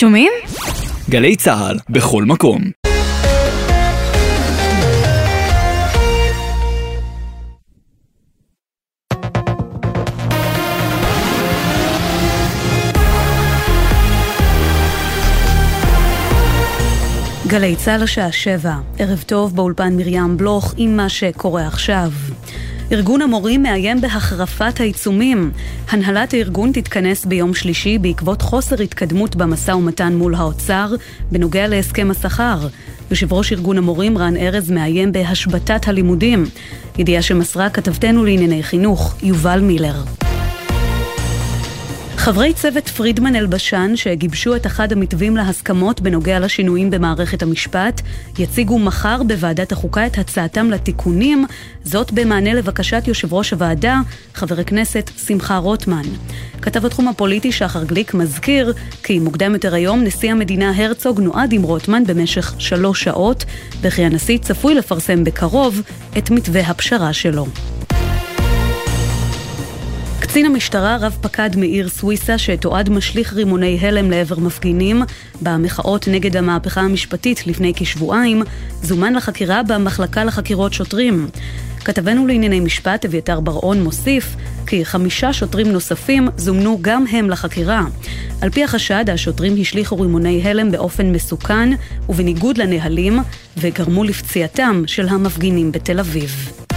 שומעים? גלי צה"ל, בכל מקום. גלי צה"ל השעה שבע, ערב טוב באולפן מרים בלוך עם מה שקורה עכשיו. ארגון המורים מאיים בהחרפת העיצומים. הנהלת הארגון תתכנס ביום שלישי בעקבות חוסר התקדמות במשא ומתן מול האוצר בנוגע להסכם השכר. יושב ראש ארגון המורים רן ארז מאיים בהשבתת הלימודים. ידיעה שמסרה כתבתנו לענייני חינוך, יובל מילר. חברי צוות פרידמן אלבשן, שגיבשו את אחד המתווים להסכמות בנוגע לשינויים במערכת המשפט, יציגו מחר בוועדת החוקה את הצעתם לתיקונים, זאת במענה לבקשת יושב ראש הוועדה, חבר הכנסת שמחה רוטמן. כתב התחום הפוליטי שחר גליק מזכיר כי מוקדם יותר היום נשיא המדינה הרצוג נועד עם רוטמן במשך שלוש שעות, וכי הנשיא צפוי לפרסם בקרוב את מתווה הפשרה שלו. קצין המשטרה רב פקד מאיר סוויסה שתועד משליך רימוני הלם לעבר מפגינים במחאות נגד המהפכה המשפטית לפני כשבועיים, זומן לחקירה במחלקה לחקירות שוטרים. כתבנו לענייני משפט אביתר בר-און מוסיף כי חמישה שוטרים נוספים זומנו גם הם לחקירה. על פי החשד, השוטרים השליכו רימוני הלם באופן מסוכן ובניגוד לנהלים וגרמו לפציעתם של המפגינים בתל אביב.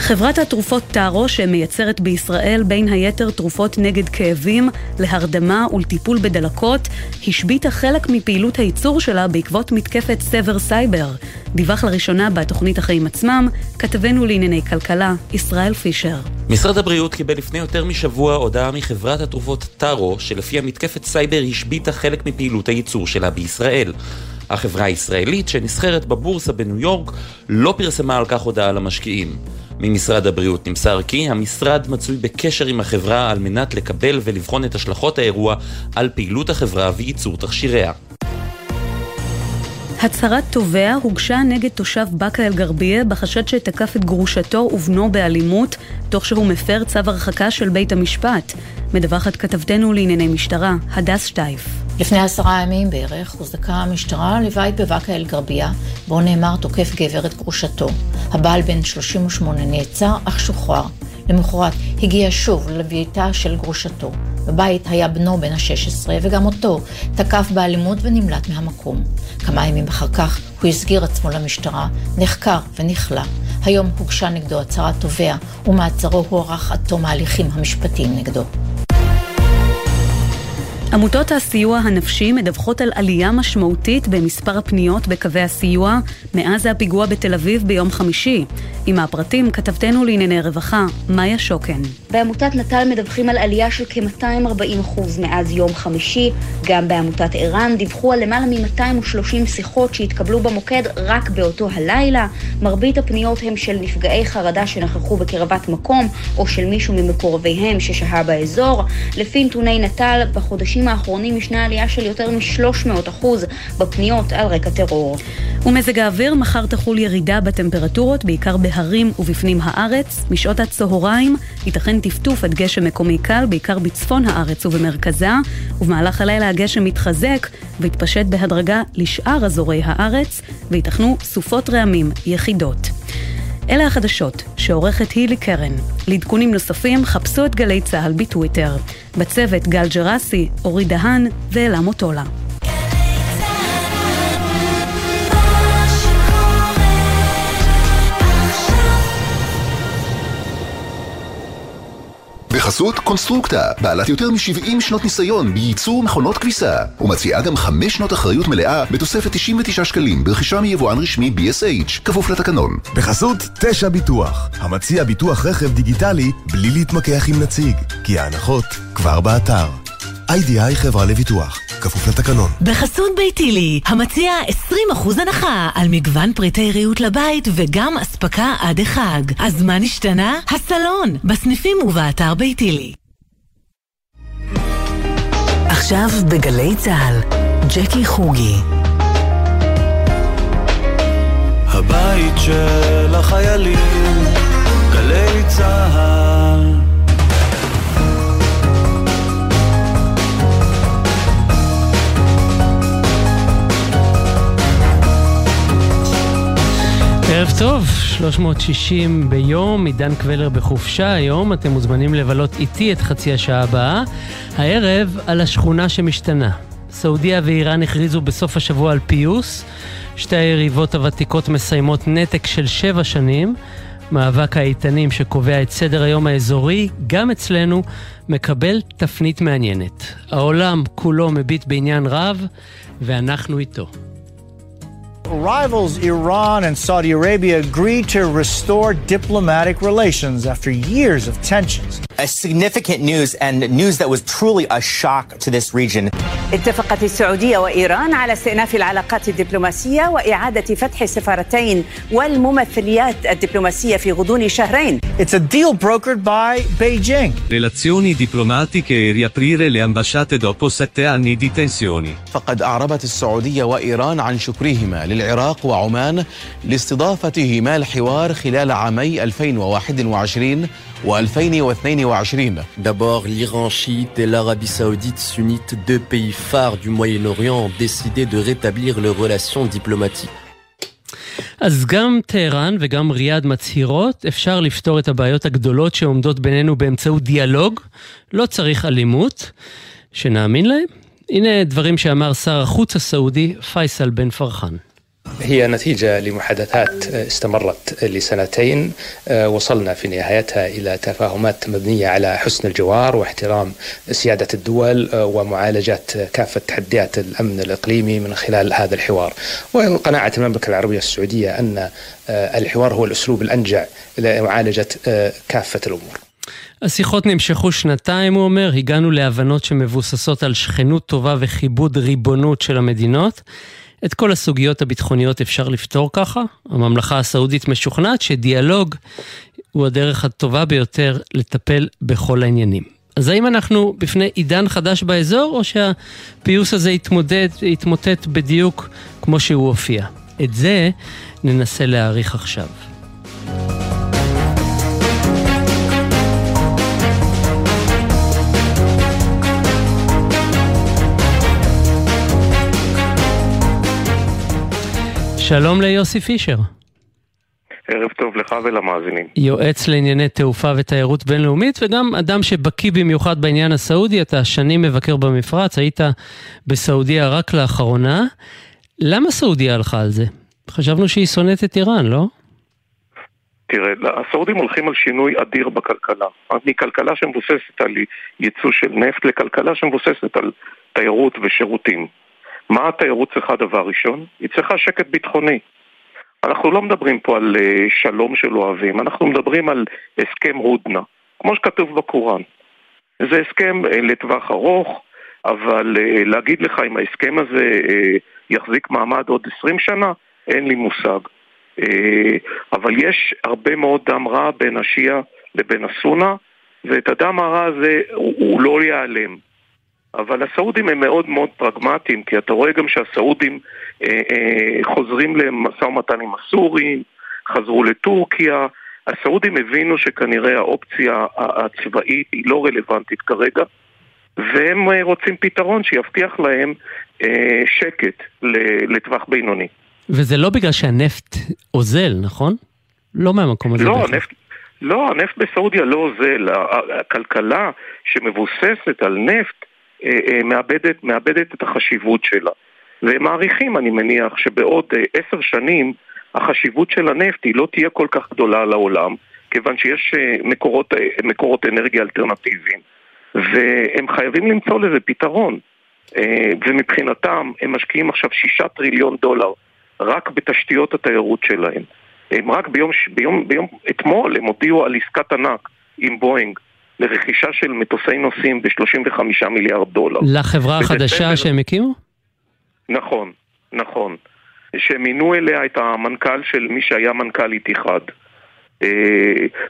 חברת התרופות טארו, שמייצרת בישראל בין היתר תרופות נגד כאבים, להרדמה ולטיפול בדלקות, השביתה חלק מפעילות הייצור שלה בעקבות מתקפת סבר סייבר. דיווח לראשונה בתוכנית החיים עצמם, כתבנו לענייני כלכלה, ישראל פישר. משרד הבריאות קיבל לפני יותר משבוע הודעה מחברת התרופות טארו, שלפיה מתקפת סייבר השביתה חלק מפעילות הייצור שלה בישראל. החברה הישראלית, שנסחרת בבורסה בניו יורק, לא פרסמה על כך הודעה למשקיעים. ממשרד הבריאות נמסר כי המשרד מצוי בקשר עם החברה על מנת לקבל ולבחון את השלכות האירוע על פעילות החברה וייצור תכשיריה. הצהרת תובע הוגשה נגד תושב באקה אל-גרבייה בחשד שתקף את גרושתו ובנו באלימות, תוך שהוא מפר צו הרחקה של בית המשפט. מדווחת כתבתנו לענייני משטרה, הדס שטייף. לפני עשרה ימים בערך הוזדקה המשטרה לבית בבאקה אל-גרבייה, בו נאמר תוקף גבר את גרושתו. הבעל בן 38 נעצר, אך שוחרר. למחרת הגיע שוב לביתה של גרושתו. בבית היה בנו בן ה-16, וגם אותו תקף באלימות ונמלט מהמקום. כמה ימים אחר כך הוא הסגיר עצמו למשטרה, נחקר ונכלא. היום הוגשה נגדו הצהרת תובע, ומעצרו הוארך עד תום ההליכים המשפטיים נגדו. עמותות הסיוע הנפשי מדווחות על עלייה משמעותית במספר הפניות בקווי הסיוע מאז הפיגוע בתל אביב ביום חמישי. עם הפרטים כתבתנו לענייני רווחה, מאיה שוקן. בעמותת נט"ל מדווחים על עלייה של כ-240% מאז יום חמישי. גם בעמותת ער"ן דיווחו על למעלה מ-230 שיחות שהתקבלו במוקד רק באותו הלילה. מרבית הפניות הם של נפגעי חרדה שנכחו בקרבת מקום, או של מישהו ממקורביהם ששהה באזור. לפי נתוני נט"ל, בחודשים האחרונים ישנה עלייה של יותר מ-300% בפניות על רקע טרור. ומזג האוויר, מחר תחול ירידה בטמפרטורות, בעיקר בהרים ובפנים הארץ. משעות הצהריים ייתכן טפטוף עד גשם מקומי קל, בעיקר בצפון הארץ ובמרכזה, ובמהלך הלילה הגשם מתחזק ויתפשט בהדרגה לשאר אזורי הארץ, וייתכנו סופות רעמים יחידות. אלה החדשות שעורכת הילי קרן. לעדכונים נוספים חפשו את גלי צה"ל בטוויטר. בצוות גל ג'רסי, אורי דהן ואלה מוטולה. בחסות קונסטרוקטה, בעלת יותר מ-70 שנות ניסיון בייצור מכונות כביסה, ומציעה גם 5 שנות אחריות מלאה בתוספת 99 שקלים ברכישה מיבואן רשמי BSH, כפוף לתקנון. בחסות תשע ביטוח, המציע ביטוח רכב דיגיטלי בלי להתמקח עם נציג, כי ההנחות כבר באתר. איי-די-איי חברה לביטוח, כפוף לתקנון. בחסות ביתילי, המציע 20% הנחה על מגוון פריטי ריהוט לבית וגם אספקה עד החג. אז מה נשתנה? הסלון, בסניפים ובאתר ביתילי. עכשיו בגלי צה"ל, ג'קי חוגי. הבית של החיילים, גלי צה"ל ערב טוב, 360 ביום, עידן קבלר בחופשה היום, אתם מוזמנים לבלות איתי את חצי השעה הבאה. הערב על השכונה שמשתנה. סעודיה ואיראן הכריזו בסוף השבוע על פיוס. שתי היריבות הוותיקות מסיימות נתק של שבע שנים. מאבק האיתנים שקובע את סדר היום האזורי, גם אצלנו, מקבל תפנית מעניינת. העולם כולו מביט בעניין רב, ואנחנו איתו. Rivals Iran and Saudi Arabia agreed to restore diplomatic relations after years of tensions. A significant news and news that was truly a shock to this region. اتفقت السعودية وإيران على استئناف العلاقات الدبلوماسية وإعادة فتح السفارتين والممثليات الدبلوماسية في غضون شهرين. It's a deal brokered by Beijing. Relazioni diplomatiche e riaprire le ambasciate dopo sette anni di tensioni. فقد أعربت السعودية وإيران عن شكرهما للعراق وعمان لاستضافتهما الحوار خلال عامي 2021 و2022. D'abord, l'Iran chiite et l'Arabie saoudite sunnite, deux pays phares du Moyen-Orient, ont décidé de rétablir leurs relations diplomatiques. אז גם טהרן וגם ריאד מצהירות, אפשר לפתור את הבעיות הגדולות שעומדות בינינו באמצעות דיאלוג, לא צריך אלימות, שנאמין להם. הנה דברים שאמר שר החוץ הסעודי פייסל בן פרחן. هي نتيجة لمحادثات استمرت لسنتين وصلنا في نهايتها إلى تفاهمات مبنية على حسن الجوار واحترام سيادة الدول ومعالجة كافة تحديات الأمن الإقليمي من خلال هذا الحوار وقناعة المملكة العربية السعودية أن الحوار هو الأسلوب الأنجع لمعالجة كافة الأمور השיחות נמשכו שנתיים, הוא אומר, הגענו להבנות שמבוססות על שכנות טובה וכיבוד ריבונות של המדינות. את כל הסוגיות הביטחוניות אפשר לפתור ככה. הממלכה הסעודית משוכנעת שדיאלוג הוא הדרך הטובה ביותר לטפל בכל העניינים. אז האם אנחנו בפני עידן חדש באזור, או שהפיוס הזה יתמודד, יתמוטט בדיוק כמו שהוא הופיע? את זה ננסה להעריך עכשיו. שלום ליוסי פישר. ערב טוב לך ולמאזינים. יועץ לענייני תעופה ותיירות בינלאומית וגם אדם שבקיא במיוחד בעניין הסעודי, אתה שנים מבקר במפרץ, היית בסעודיה רק לאחרונה. למה סעודיה הלכה על זה? חשבנו שהיא שונאת את איראן, לא? תראה, הסעודים הולכים על שינוי אדיר בכלכלה. מכלכלה שמבוססת על ייצוא של נפט לכלכלה שמבוססת על תיירות ושירותים. מה התיירות צריכה דבר ראשון? היא צריכה שקט ביטחוני. אנחנו לא מדברים פה על uh, שלום של אוהבים, אנחנו מדברים על הסכם הודנה, כמו שכתוב בקוראן. זה הסכם uh, לטווח ארוך, אבל uh, להגיד לך אם ההסכם הזה יחזיק מעמד עוד 20 שנה, אין לי מושג. אבל יש הרבה מאוד דם רע בין השיעה לבין הסונה, ואת הדם הרע הזה הוא, הוא לא ייעלם. אבל הסעודים הם מאוד מאוד פרגמטיים, כי אתה רואה גם שהסעודים אה, אה, חוזרים למשא ומתן עם הסורים, חזרו לטורקיה. הסעודים הבינו שכנראה האופציה הצבאית היא לא רלוונטית כרגע, והם אה, רוצים פתרון שיבטיח להם אה, שקט לטווח בינוני. וזה לא בגלל שהנפט אוזל, נכון? לא מהמקום הזה. לא, הנפט... לא, הנפט בסעודיה לא אוזל. הכלכלה שמבוססת על נפט מאבדת, מאבדת את החשיבות שלה. והם מעריכים, אני מניח, שבעוד עשר שנים החשיבות של הנפט היא לא תהיה כל כך גדולה לעולם, כיוון שיש מקורות, מקורות אנרגיה אלטרנטיביים, והם חייבים למצוא לזה פתרון. ומבחינתם הם משקיעים עכשיו שישה טריליון דולר רק בתשתיות התיירות שלהם. הם רק ביום, ביום, ביום אתמול הם הודיעו על עסקת ענק עם בואינג לרכישה של מטוסי נוסעים ב-35 מיליארד דולר. לחברה החדשה שהם הקימו? נכון, נכון. שמינו אליה את המנכ"ל של מי שהיה מנכ"ל איתיחד.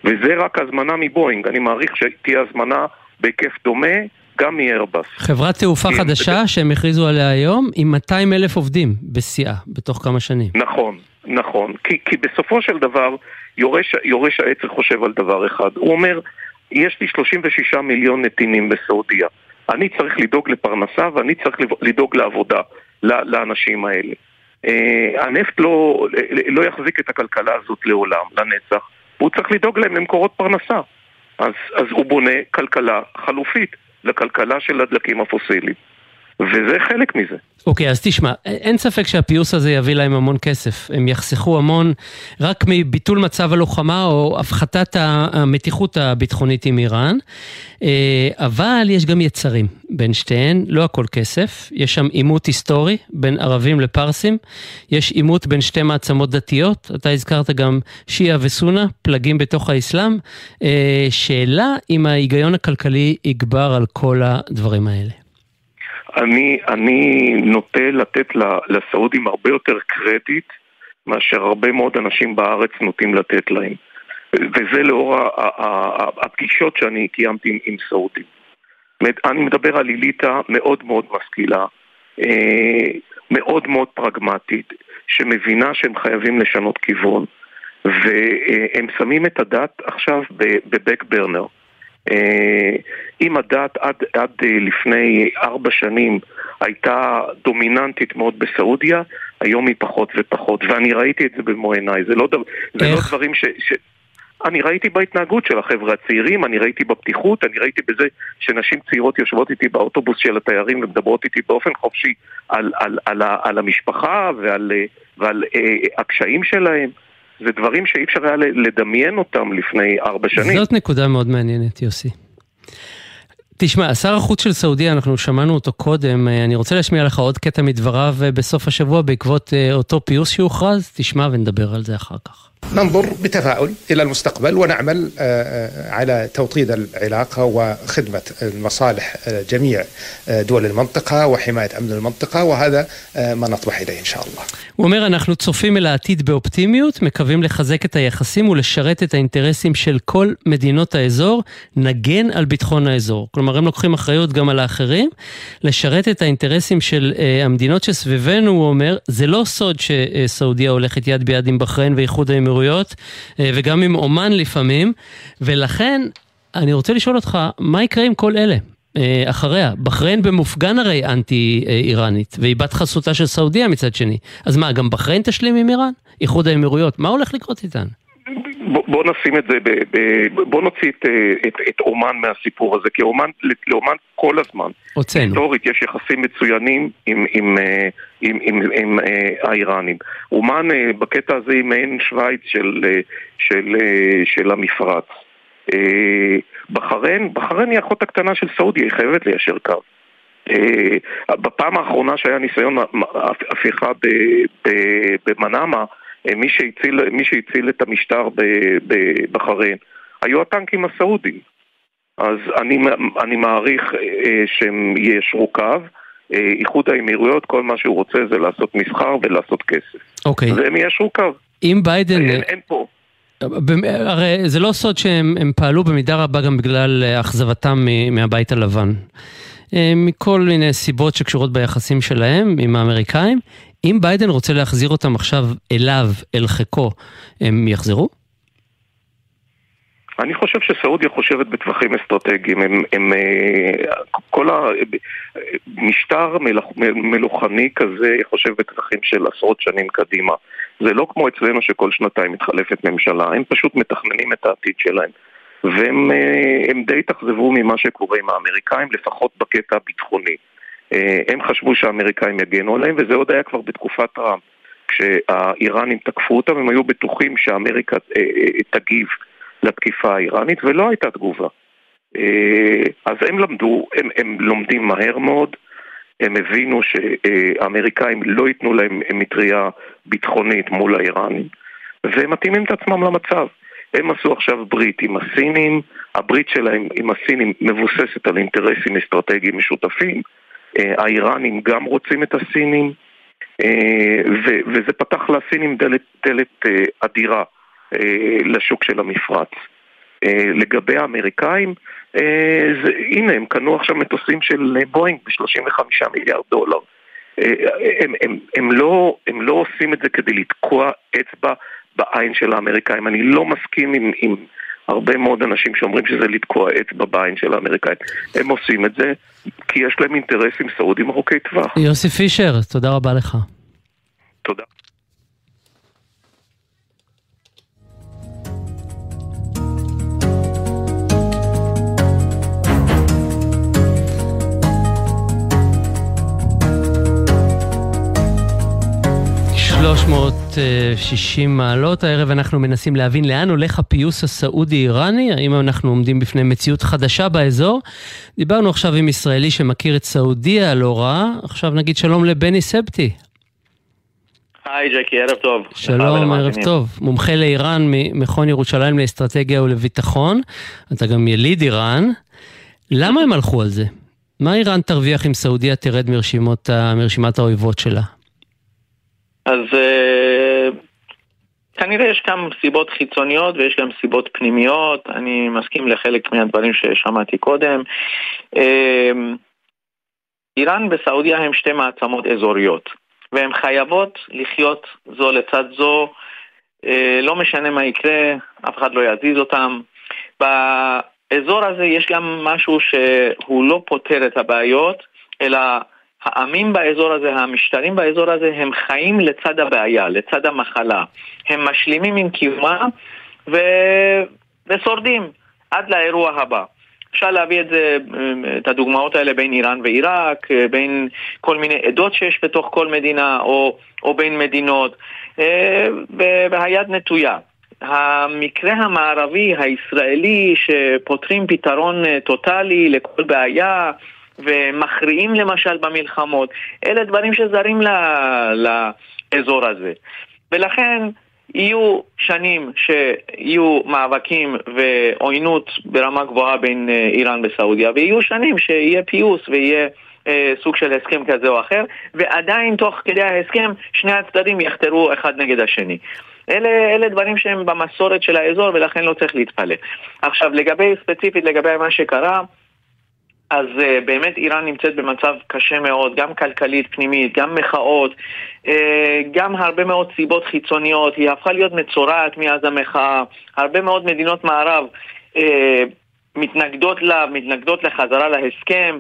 וזה רק הזמנה מבואינג, אני מעריך שתהיה הזמנה בהיקף דומה גם מאיירבס. חברת תעופה חדשה שהם הכריזו עליה היום עם 200 אלף עובדים בשיאה, בתוך כמה שנים. נכון, נכון. כי, כי בסופו של דבר יורש, יורש העצר חושב על דבר אחד. הוא אומר, יש לי 36 מיליון נתינים בסעודיה. אני צריך לדאוג לפרנסה ואני צריך לדאוג לעבודה לאנשים האלה. הנפט לא, לא יחזיק את הכלכלה הזאת לעולם, לנצח, והוא צריך לדאוג להם למקורות פרנסה. אז, אז הוא בונה כלכלה חלופית לכלכלה של הדלקים הפוסיליים. וזה חלק מזה. אוקיי, okay, אז תשמע, אין ספק שהפיוס הזה יביא להם המון כסף. הם יחסכו המון רק מביטול מצב הלוחמה או הפחתת המתיחות הביטחונית עם איראן. אה, אבל יש גם יצרים בין שתיהן, לא הכל כסף. יש שם עימות היסטורי בין ערבים לפרסים. יש עימות בין שתי מעצמות דתיות. אתה הזכרת גם שיעה וסונה, פלגים בתוך האסלאם. אה, שאלה אם ההיגיון הכלכלי יגבר על כל הדברים האלה. אני, אני נוטה לתת לסעודים הרבה יותר קרדיט מאשר הרבה מאוד אנשים בארץ נוטים לתת להם. וזה לאור הפגישות שאני קיימתי עם סעודים. אני מדבר על אליטה מאוד מאוד משכילה, אה, מאוד מאוד פרגמטית, שמבינה שהם חייבים לשנות כיוון, והם שמים את הדת עכשיו בבק ברנר. אה, אם הדת עד, עד אה, לפני ארבע שנים הייתה דומיננטית מאוד בסעודיה, היום היא פחות ופחות, ואני ראיתי את זה במו עיניי, זה לא, דבר, זה לא דברים ש... ש... אני ראיתי בהתנהגות של החבר'ה הצעירים, אני ראיתי בפתיחות, אני ראיתי בזה שנשים צעירות יושבות איתי באוטובוס של התיירים ומדברות איתי באופן חופשי על, על, על, על, על המשפחה ועל, אה, ועל אה, הקשיים שלהם. זה דברים שאי אפשר היה לדמיין אותם לפני ארבע שנים. זאת נקודה מאוד מעניינת, יוסי. תשמע, שר החוץ של סעודיה, אנחנו שמענו אותו קודם, אה, אני רוצה להשמיע לך עוד קטע מדבריו אה, בסוף השבוע בעקבות אה, אותו פיוס שהוכרז, תשמע ונדבר על זה אחר כך. ننظر بتفاؤل الى المستقبل ونعمل على توطيد العلاقه وخدمه المصالح جميع دول المنطقه وحمايه امن المنطقه وهذا ما نطمح اليه ان شاء الله. הוא אומר, אנחנו צופים אל העתיד באופטימיות, מקווים לחזק את היחסים ולשרת את האינטרסים של כל מדינות האזור, נגן על ביטחון האזור. כלומר, הם לוקחים אחריות גם על האחרים, לשרת את האינטרסים של uh, המדינות שסביבנו, הוא אומר, זה לא סוד שסעודיה הולכת יד ביד עם בחריין ואיחוד האמירויות, Uh, וגם עם אומן לפעמים, ולכן אני רוצה לשאול אותך, מה יקרה עם כל אלה? אה, אחריה. בחריין במופגן הרי אנטי-איראנית, והיא בת חסותה של סעודיה מצד שני. אז מה, גם בחריין תשלים עם איראן? איחוד האמירויות, מה הולך לקרות איתן? בוא, בוא נשים את זה, ב, ב, בוא נוציא את, את, את אומן מהסיפור הזה, כי אומן, לאומן כל הזמן, הוצאנו. היסטורית יש יחסים מצוינים עם, עם, אה, עם, עם, עם, עם אה, האיראנים. אומן בקטע הזה היא מעין שווייץ של, של, של המפרץ. בחריין, בחריין היא האחות הקטנה של סעודיה, היא חייבת ליישר קו. אה, בפעם האחרונה שהיה ניסיון הפיכה במנאמה, אה, מי שהציל, מי שהציל את המשטר בחריין היו הטנקים הסעודים. אז אני, אני מעריך אה, שהם יישרו קו. איחוד האמירויות, כל מה שהוא רוצה זה לעשות מסחר ולעשות כסף. אוקיי. והם יישרו קו. אם ביידן... אין, אין פה. הרי זה לא סוד שהם פעלו במידה רבה גם בגלל אה, אכזבתם מהבית הלבן. אה, מכל מיני סיבות שקשורות ביחסים שלהם עם האמריקאים. אם ביידן רוצה להחזיר אותם עכשיו אליו, אל חיקו, הם יחזרו? אני חושב שסעודיה חושבת בטווחים אסטרטגיים. הם, הם, אה, כל המשטר מלוכ, מלוכני כזה חושב בטווחים של עשרות שנים קדימה. זה לא כמו אצלנו שכל שנתיים מתחלפת ממשלה, הם פשוט מתכננים את העתיד שלהם. והם אה, די התאכזבו ממה שקורה עם האמריקאים, לפחות בקטע הביטחוני. אה, הם חשבו שהאמריקאים יגנו עליהם, וזה עוד היה כבר בתקופת טראמפ. כשהאיראנים תקפו אותם, הם היו בטוחים שאמריקה תגיב. לתקיפה האיראנית, ולא הייתה תגובה. אה, אז הם למדו, הם, הם לומדים מהר מאוד, הם הבינו שהאמריקאים לא ייתנו להם מטריה ביטחונית מול האיראנים, והם מתאימים את עצמם למצב. הם עשו עכשיו ברית עם הסינים, הברית שלהם עם הסינים מבוססת על אינטרסים אסטרטגיים משותפים, אה, האיראנים גם רוצים את הסינים, אה, וזה פתח לסינים דלת, דלת אדירה. אה, לשוק של המפרץ. לגבי האמריקאים, זה, הנה הם קנו עכשיו מטוסים של בואינג ב-35 מיליארד דולר. הם, הם, הם, לא, הם לא עושים את זה כדי לתקוע אצבע בעין של האמריקאים. אני לא מסכים עם, עם הרבה מאוד אנשים שאומרים שזה לתקוע אצבע בעין של האמריקאים. הם עושים את זה כי יש להם אינטרסים סעודים ארוכי טווח. יוסי פישר, תודה רבה לך. תודה. 360 מעלות. הערב אנחנו מנסים להבין לאן הולך הפיוס הסעודי-איראני, האם אנחנו עומדים בפני מציאות חדשה באזור. דיברנו עכשיו עם ישראלי שמכיר את סעודיה הלא רע, עכשיו נגיד שלום לבני סבטי. היי ג'קי, ערב טוב. שלום, ערב טוב. מומחה לאיראן ממכון ירושלים לאסטרטגיה ולביטחון. אתה גם יליד איראן. למה הם הלכו על זה? מה איראן תרוויח אם סעודיה תרד מרשימות, מרשימת האויבות שלה? אז uh, כנראה יש כמה סיבות חיצוניות ויש גם סיבות פנימיות, אני מסכים לחלק מהדברים ששמעתי קודם. Uh, איראן וסעודיה הם שתי מעצמות אזוריות, והן חייבות לחיות זו לצד זו, uh, לא משנה מה יקרה, אף אחד לא יזיז אותם. באזור הזה יש גם משהו שהוא לא פותר את הבעיות, אלא העמים באזור הזה, המשטרים באזור הזה, הם חיים לצד הבעיה, לצד המחלה. הם משלימים עם קיומה ו... ושורדים עד לאירוע הבא. אפשר להביא את זה, את הדוגמאות האלה בין איראן ועיראק, בין כל מיני עדות שיש בתוך כל מדינה או, או בין מדינות, והיד נטויה. המקרה המערבי הישראלי שפותרים פתרון טוטאלי לכל בעיה ומכריעים למשל במלחמות, אלה דברים שזרים לאזור הזה. ולכן יהיו שנים שיהיו מאבקים ועוינות ברמה גבוהה בין אה, איראן וסעודיה, ויהיו שנים שיהיה פיוס ויהיה אה, סוג של הסכם כזה או אחר, ועדיין תוך כדי ההסכם שני הצדדים יחתרו אחד נגד השני. אלה, אלה דברים שהם במסורת של האזור ולכן לא צריך להתפלא. עכשיו לגבי, ספציפית לגבי מה שקרה, אז uh, באמת איראן נמצאת במצב קשה מאוד, גם כלכלית פנימית, גם מחאות, uh, גם הרבה מאוד סיבות חיצוניות, היא הפכה להיות מצורעת מאז המחאה, הרבה מאוד מדינות מערב uh, מתנגדות לה, מתנגדות לחזרה להסכם,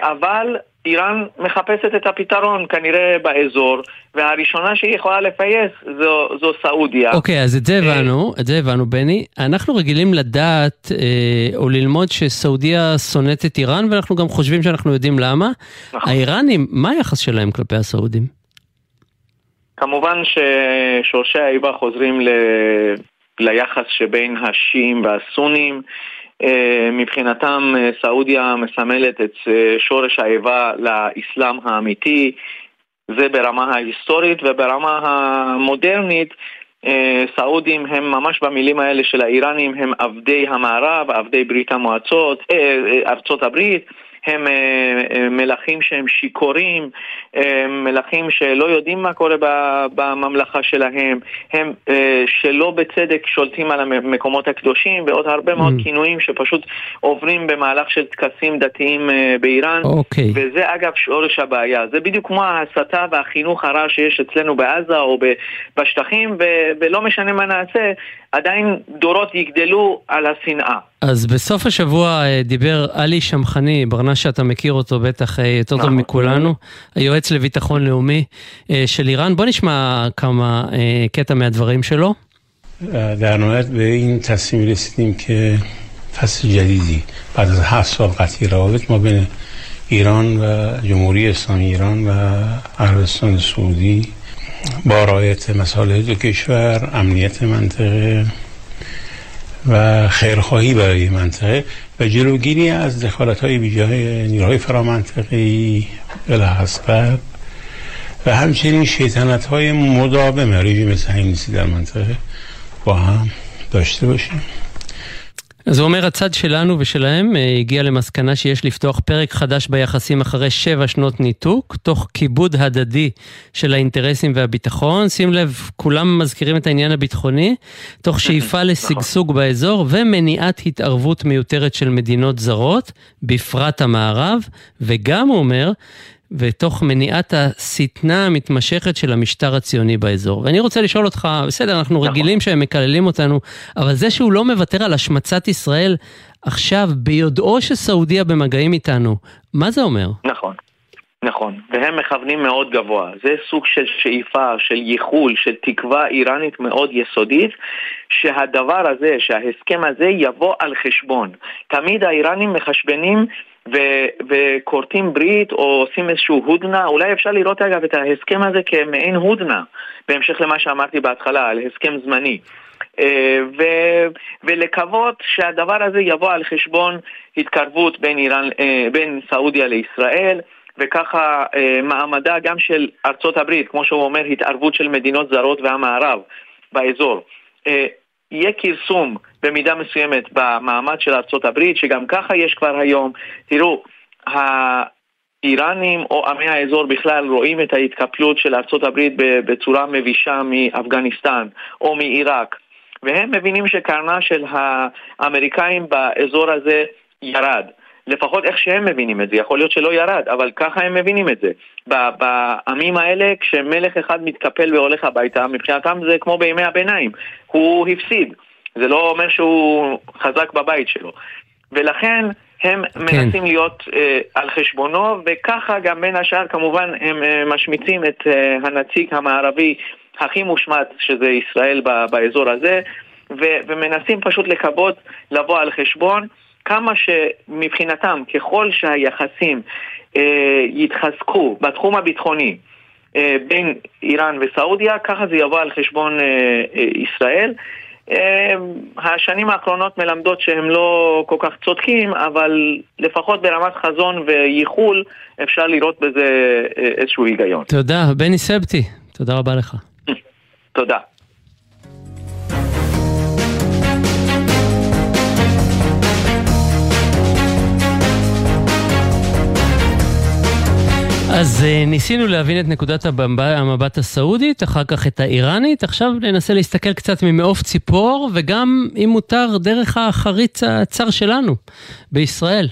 אבל איראן מחפשת את הפתרון כנראה באזור, והראשונה שהיא יכולה לפייס זו, זו סעודיה. אוקיי, okay, אז את זה הבנו, את זה הבנו, בני. אנחנו רגילים לדעת אה, או ללמוד שסעודיה שונאת את איראן, ואנחנו גם חושבים שאנחנו יודעים למה. נכון. האיראנים, מה היחס שלהם כלפי הסעודים? כמובן ששורשי האיבה חוזרים ל... ליחס שבין השיעים והסונים. אה, מבחינתם אה, סעודיה מסמלת את אה, שורש האיבה לאסלאם האמיתי, זה ברמה ההיסטורית וברמה המודרנית סעודים הם ממש במילים האלה של האיראנים הם עבדי המערב, עבדי ברית המועצות, ארצות הברית הם אה, אה, מלכים שהם שיכורים, אה, מלכים שלא יודעים מה קורה בממלכה שלהם, הם שלא בצדק שולטים על המקומות הקדושים ועוד הרבה מאוד mm. כינויים שפשוט עוברים במהלך של טקסים דתיים באיראן, okay. אוקיי. וזה אגב שורש הבעיה. זה בדיוק כמו ההסתה והחינוך הרע שיש אצלנו בעזה או בשטחים, ולא משנה מה נעשה, עדיין דורות יגדלו על השנאה. אז בסוף השבוע אה, דיבר עלי שמחני, ברנש שאתה מכיר אותו בטח אה, יותר טוב נכון. מכולנו, היועץ לביטחון לאומי אה, של איראן. בוא נשמע כמה קטע מהדברים שלו. در نهایت به این تصمیم رسیدیم که فصل جدیدی بعد از هفت سال قطعی روابط ما بین ایران و جمهوری اسلامی ایران و عربستان سعودی با رعایت مسائل دو کشور امنیت منطقه و خیرخواهی برای منطقه و جلوگیری از دخالت های بیجاه نیروهای فرامنطقی الهسبب و همچنین شیطنت های مداوم رژیم صهیونیستی در منطقه با هم داشته باشیم. אז הוא אומר, הצד שלנו ושלהם אה, הגיע למסקנה שיש לפתוח פרק חדש ביחסים אחרי שבע שנות ניתוק, תוך כיבוד הדדי של האינטרסים והביטחון. שים לב, כולם מזכירים את העניין הביטחוני, תוך שאיפה לשגשוג באזור ומניעת התערבות מיותרת של מדינות זרות, בפרט המערב, וגם, הוא אומר, ותוך מניעת השטנה המתמשכת של המשטר הציוני באזור. ואני רוצה לשאול אותך, בסדר, אנחנו נכון. רגילים שהם מקללים אותנו, אבל זה שהוא לא מוותר על השמצת ישראל עכשיו, ביודעו שסעודיה במגעים איתנו, מה זה אומר? נכון. נכון, והם מכוונים מאוד גבוה. זה סוג של שאיפה, של ייחול, של תקווה איראנית מאוד יסודית, שהדבר הזה, שההסכם הזה יבוא על חשבון. תמיד האיראנים מחשבנים ו- וכורתים ברית או עושים איזשהו הודנה, אולי אפשר לראות אגב את ההסכם הזה כמעין הודנה, בהמשך למה שאמרתי בהתחלה, על הסכם זמני. אה, ו- ולקוות שהדבר הזה יבוא על חשבון התקרבות בין, איראן, אה, בין סעודיה לישראל, וככה אה, מעמדה גם של ארצות הברית, כמו שהוא אומר, התערבות של מדינות זרות והמערב באזור. יהיה כרסום במידה מסוימת במעמד של הברית, שגם ככה יש כבר היום. תראו, האיראנים או עמי האזור בכלל רואים את ההתקפלות של הברית בצורה מבישה מאפגניסטן או מעיראק, והם מבינים שקרנה של האמריקאים באזור הזה ירד. לפחות איך שהם מבינים את זה, יכול להיות שלא ירד, אבל ככה הם מבינים את זה. בעמים האלה, כשמלך אחד מתקפל והולך הביתה, מבחינתם זה כמו בימי הביניים, הוא הפסיד. זה לא אומר שהוא חזק בבית שלו. ולכן הם כן. מנסים להיות uh, על חשבונו, וככה גם בין השאר כמובן הם uh, משמיצים את uh, הנציג המערבי הכי מושמץ, שזה ישראל באזור הזה, ו- ומנסים פשוט לכבות, לבוא על חשבון. כמה שמבחינתם, ככל שהיחסים אה, יתחזקו בתחום הביטחוני אה, בין איראן וסעודיה, ככה זה יבוא על חשבון אה, אה, ישראל. אה, השנים האחרונות מלמדות שהם לא כל כך צודקים, אבל לפחות ברמת חזון וייחול אפשר לראות בזה אה, איזשהו היגיון. תודה, בני סבטי, תודה רבה לך. תודה. אז אה, ניסינו להבין את נקודת המבט הסעודית, אחר כך את האיראנית, עכשיו ננסה להסתכל קצת ממעוף ציפור, וגם, אם מותר, דרך החריץ הצר שלנו, בישראל.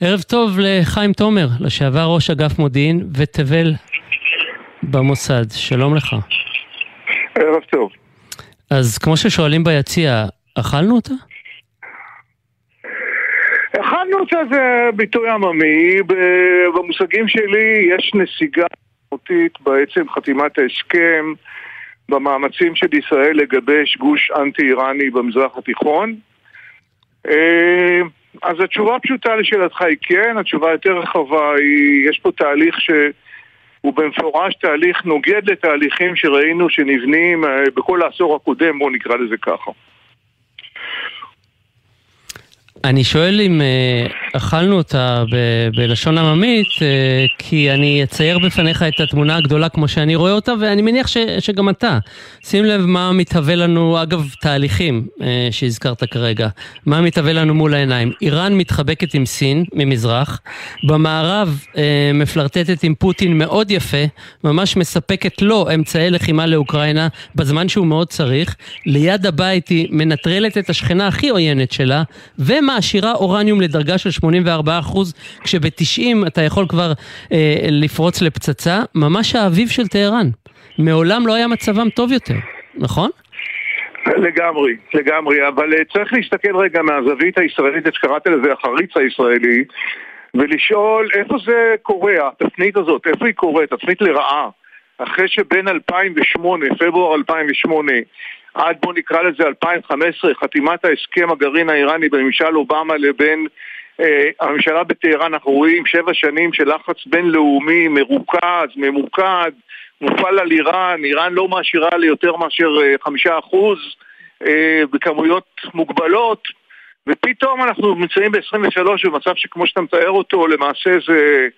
ערב טוב לחיים תומר, לשעבר ראש אגף מודיעין ותבל במוסד, שלום לך. ערב טוב. אז כמו ששואלים ביציע, אכלנו אותה? הכנו אותה זה ביטוי עממי, במושגים שלי יש נסיגה משמעותית בעצם חתימת ההסכם במאמצים של ישראל לגבש גוש אנטי-איראני במזרח התיכון. אה, אז התשובה הפשוטה לשאלתך היא כן, התשובה היותר רחבה היא, יש פה תהליך שהוא במפורש תהליך נוגד לתהליכים שראינו שנבנים אה, בכל העשור הקודם, בואו נקרא לזה ככה. אני שואל אם אה, אכלנו אותה ב- בלשון עממית, אה, כי אני אצייר בפניך את התמונה הגדולה כמו שאני רואה אותה, ואני מניח ש- שגם אתה. שים לב מה מתהווה לנו, אגב, תהליכים אה, שהזכרת כרגע. מה מתהווה לנו מול העיניים. איראן מתחבקת עם סין ממזרח, במערב אה, מפלרטטת עם פוטין מאוד יפה, ממש מספקת לו אמצעי לחימה לאוקראינה בזמן שהוא מאוד צריך. ליד הבית היא מנטרלת את השכנה הכי עוינת שלה, ומעשירה אורניום לדרגה של 84 אחוז, כשב-90 אתה יכול כבר אה, לפרוץ לפצצה, ממש האביב של טהרן. מעולם לא היה מצבם טוב יותר, נכון? לגמרי, לגמרי, אבל uh, צריך להסתכל רגע מהזווית הישראלית, איך שקראת לזה החריץ הישראלי, ולשאול איפה זה קורה, התפנית הזאת, איפה היא קורית, תפנית לרעה, אחרי שבין 2008, פברואר 2008, עד בוא נקרא לזה 2015, חתימת ההסכם הגרעין האיראני בממשל אובמה לבין אה, הממשלה בטהרן, אנחנו רואים שבע שנים של לחץ בינלאומי מרוכז, ממוקד, מופעל על איראן, איראן לא מעשירה ליותר מאשר אה, חמישה אחוז אה, בכמויות מוגבלות ופתאום אנחנו נמצאים ב-23 במצב שכמו שאתה מתאר אותו למעשה זה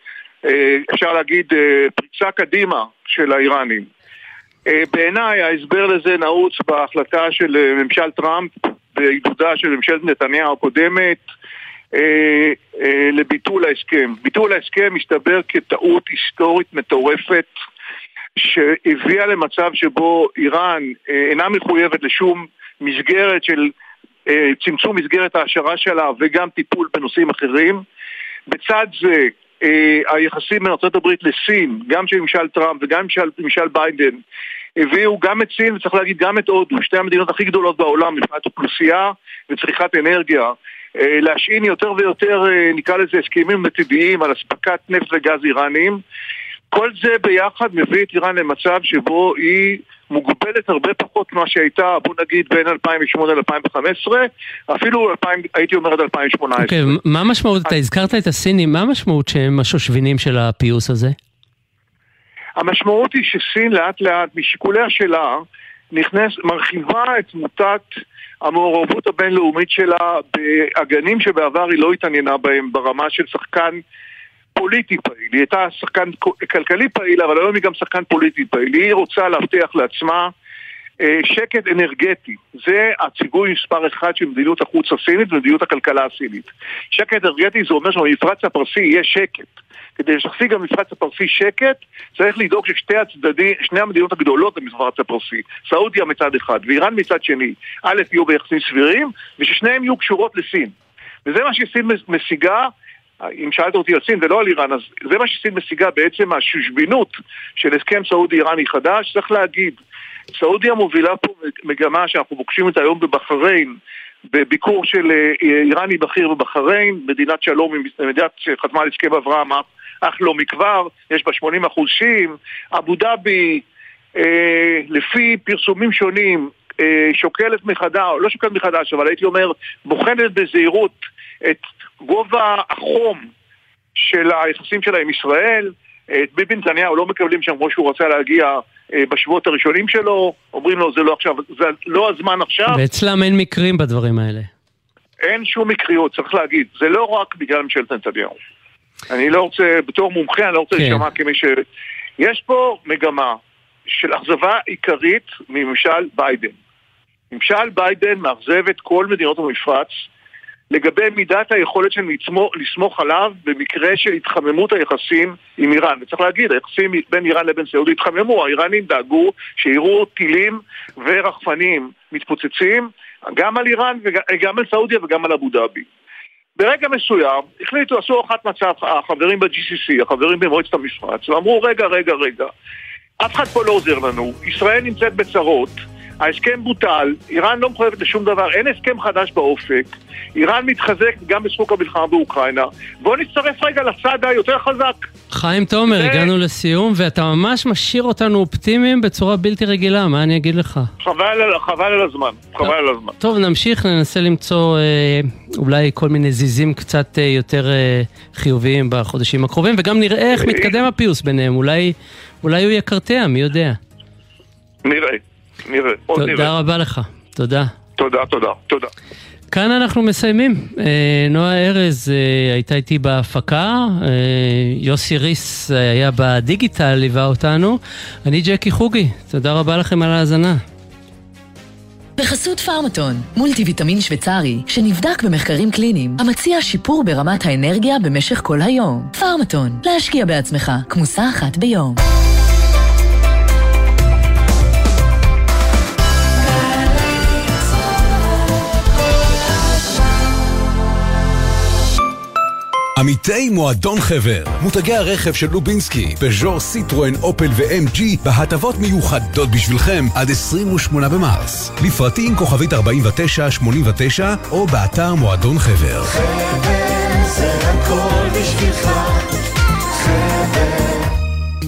אה, אפשר להגיד פריצה קדימה של האיראנים. בעיניי ההסבר לזה נעוץ בהחלטה של ממשל טראמפ בעידודה של ממשלת נתניהו הקודמת לביטול ההסכם. ביטול ההסכם מסתבר כטעות היסטורית מטורפת שהביאה למצב שבו איראן אה, אינה מחויבת לשום מסגרת של אה, צמצום מסגרת ההשערה שלה וגם טיפול בנושאים אחרים. בצד זה אה, היחסים בין ארה"ב לסין, גם של ממשל טראמפ וגם של ממשל ביידן, הביאו גם את סין וצריך להגיד גם את הודו, שתי המדינות הכי גדולות בעולם מבחינת אוכלוסייה וצריכת אנרגיה, אה, להשעין יותר ויותר, אה, נקרא לזה הסכמים עתידיים על אספקת נפט וגז איראנים. כל זה ביחד מביא את איראן למצב שבו היא מוגבלת הרבה פחות ממה שהייתה, בוא נגיד, בין 2008 ל-2015, אפילו 2000, הייתי אומר עד 2018. אוקיי, okay, מה המשמעות, אתה הזכרת את הסינים, מה המשמעות שהם השושבינים של הפיוס הזה? המשמעות היא שסין לאט לאט, משיקוליה שלה, נכנס, מרחיבה את מוטת המעורבות הבינלאומית שלה באגנים שבעבר היא לא התעניינה בהם ברמה של שחקן פוליטי פעיל. היא הייתה שחקן כלכלי פעיל, אבל היום היא גם שחקן פוליטי פעיל. היא רוצה להבטיח לעצמה שקט אנרגטי. זה הציווי מספר אחד של מדיניות החוץ הסינית ומדיניות הכלכלה הסינית. שקט אנרגטי זה אומר שבמפרץ הפרסי יהיה שקט. כדי להשיג במפרץ הפרסי שקט, צריך לדאוג ששתי הצדדים, שני המדינות הגדולות במפרץ הפרסי, סעודיה מצד אחד ואיראן מצד שני, א' יהיו ביחסים סבירים, וששניהם יהיו קשורות לסין. וזה מה שסין משיגה אם שאלת אותי על סין ולא על איראן, אז זה מה שסין משיגה בעצם השושבינות של הסכם סעודי-איראני חדש. צריך להגיד, סעודיה מובילה פה מגמה שאנחנו פוגשים אותה היום בבחריין, בביקור של אה, איראני בכיר בבחריין, מדינת שלום, מדינת שחתמה על הסכם אברהם אך לא מכבר, יש בה 80 אחוז שיעים, אבו דאבי, אה, לפי פרסומים שונים, אה, שוקלת מחדש, לא שוקלת מחדש, אבל הייתי אומר, בוחנת בזהירות את גובה החום של היחסים שלה עם ישראל. את ביבי נתניהו לא מקבלים שם כמו שהוא רצה להגיע אה, בשבועות הראשונים שלו, אומרים לו זה לא עכשיו, זה לא הזמן עכשיו. ואצלם אין מקרים בדברים האלה. אין שום מקריות, צריך להגיד. זה לא רק בגלל ממשלת נתניהו. אני לא רוצה, בתור מומחה, אני לא רוצה כן. להישמע כמי ש... יש פה מגמה של אכזבה עיקרית מממשל ביידן. ממשל ביידן מאכזב את כל מדינות המפרץ לגבי מידת היכולת שלהם לסמוך עליו במקרה של התחממות היחסים עם איראן. וצריך להגיד, היחסים בין איראן לבין סעודיה התחממו, האיראנים דאגו שיראו טילים ורחפנים מתפוצצים גם על איראן, גם על סעודיה וגם על אבו דאבי. ברגע מסוים החליטו, עשו אחת מצב החברים ב-GCC, החברים במועצת המפרץ, ואמרו רגע, רגע, רגע, אף אחד פה לא עוזר לנו, ישראל נמצאת בצרות, ההסכם בוטל, איראן לא מחויבת לשום דבר, אין הסכם חדש באופק, איראן מתחזק גם בזכות המלחמה באוקראינה. בואו נצטרף רגע לצד היותר חזק. חיים תומר, ו... הגענו לסיום, ואתה ממש משאיר אותנו אופטימיים בצורה בלתי רגילה, מה אני אגיד לך? חבל, חבל על הזמן, חבל על הזמן. טוב, נמשיך, ננסה למצוא אה, אולי כל מיני זיזים קצת אה, יותר אה, חיוביים בחודשים הקרובים, וגם נראה איך מתקדם הפיוס ביניהם, אולי, אולי הוא יקרטע, מי יודע. נראה. נראה, עוד נראה. תודה רבה לך, תודה. תודה, תודה, תודה. כאן אנחנו מסיימים. אה, נועה ארז אה, הייתה איתי בהפקה, אה, יוסי ריס היה בדיגיטל, ליווה אותנו. אני ג'קי חוגי, תודה רבה לכם על ההאזנה. בחסות פארמטון, מולטי ויטמין שוויצרי, שנבדק במחקרים קליניים, המציע שיפור ברמת האנרגיה במשך כל היום. פארמטון, להשקיע בעצמך, כמוסה אחת ביום. עמיתי מועדון חבר, מותגי הרכב של לובינסקי, פז'ור, סיטרואן, אופל ו-MG בהטבות מיוחדות בשבילכם עד 28 במרס. לפרטים כוכבית 4989 או באתר מועדון חבר. חבר זה הכל בשבילך, חבר.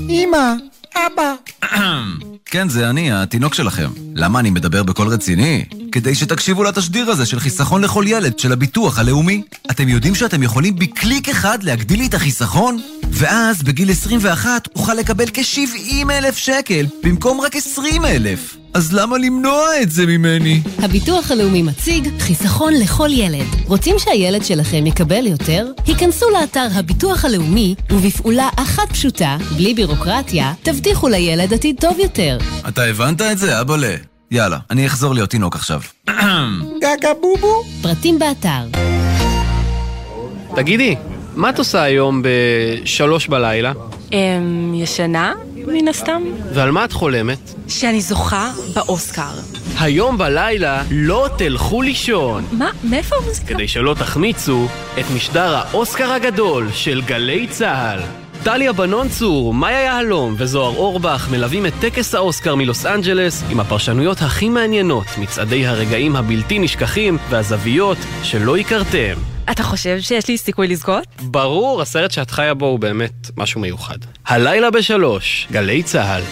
אמא, אבא. כן, זה אני, התינוק שלכם. למה אני מדבר בקול רציני? כדי שתקשיבו לתשדיר הזה של חיסכון לכל ילד של הביטוח הלאומי. אתם יודעים שאתם יכולים בקליק אחד להגדיל לי את החיסכון? ואז בגיל 21 אוכל לקבל כ-70 אלף שקל במקום רק 20 אלף. אז למה למנוע את זה ממני? הביטוח הלאומי מציג חיסכון לכל ילד. רוצים שהילד שלכם יקבל יותר? היכנסו לאתר הביטוח הלאומי, ובפעולה אחת פשוטה, בלי בירוקרטיה, תבטיחו לילד עתיד טוב יותר. אתה הבנת את זה, אבאלה? יאללה, אני אחזור להיות תינוק עכשיו. גגה בובו? פרטים באתר. תגידי, מה את עושה היום בשלוש בלילה? אמ... ישנה, מן הסתם. ועל מה את חולמת? שאני זוכה באוסקר. היום בלילה לא תלכו לישון. מה? מאיפה המוזיקה? כדי שלא תחמיצו את משדר האוסקר הגדול של גלי צה"ל. טליה בנון צור, מאיה יהלום וזוהר אורבך מלווים את טקס האוסקר מלוס אנג'לס עם הפרשנויות הכי מעניינות, מצעדי הרגעים הבלתי נשכחים והזוויות שלא הכרתם. אתה חושב שיש לי סיכוי לזכות? ברור, הסרט שאת חיה בו הוא באמת משהו מיוחד. הלילה בשלוש, גלי צה"ל.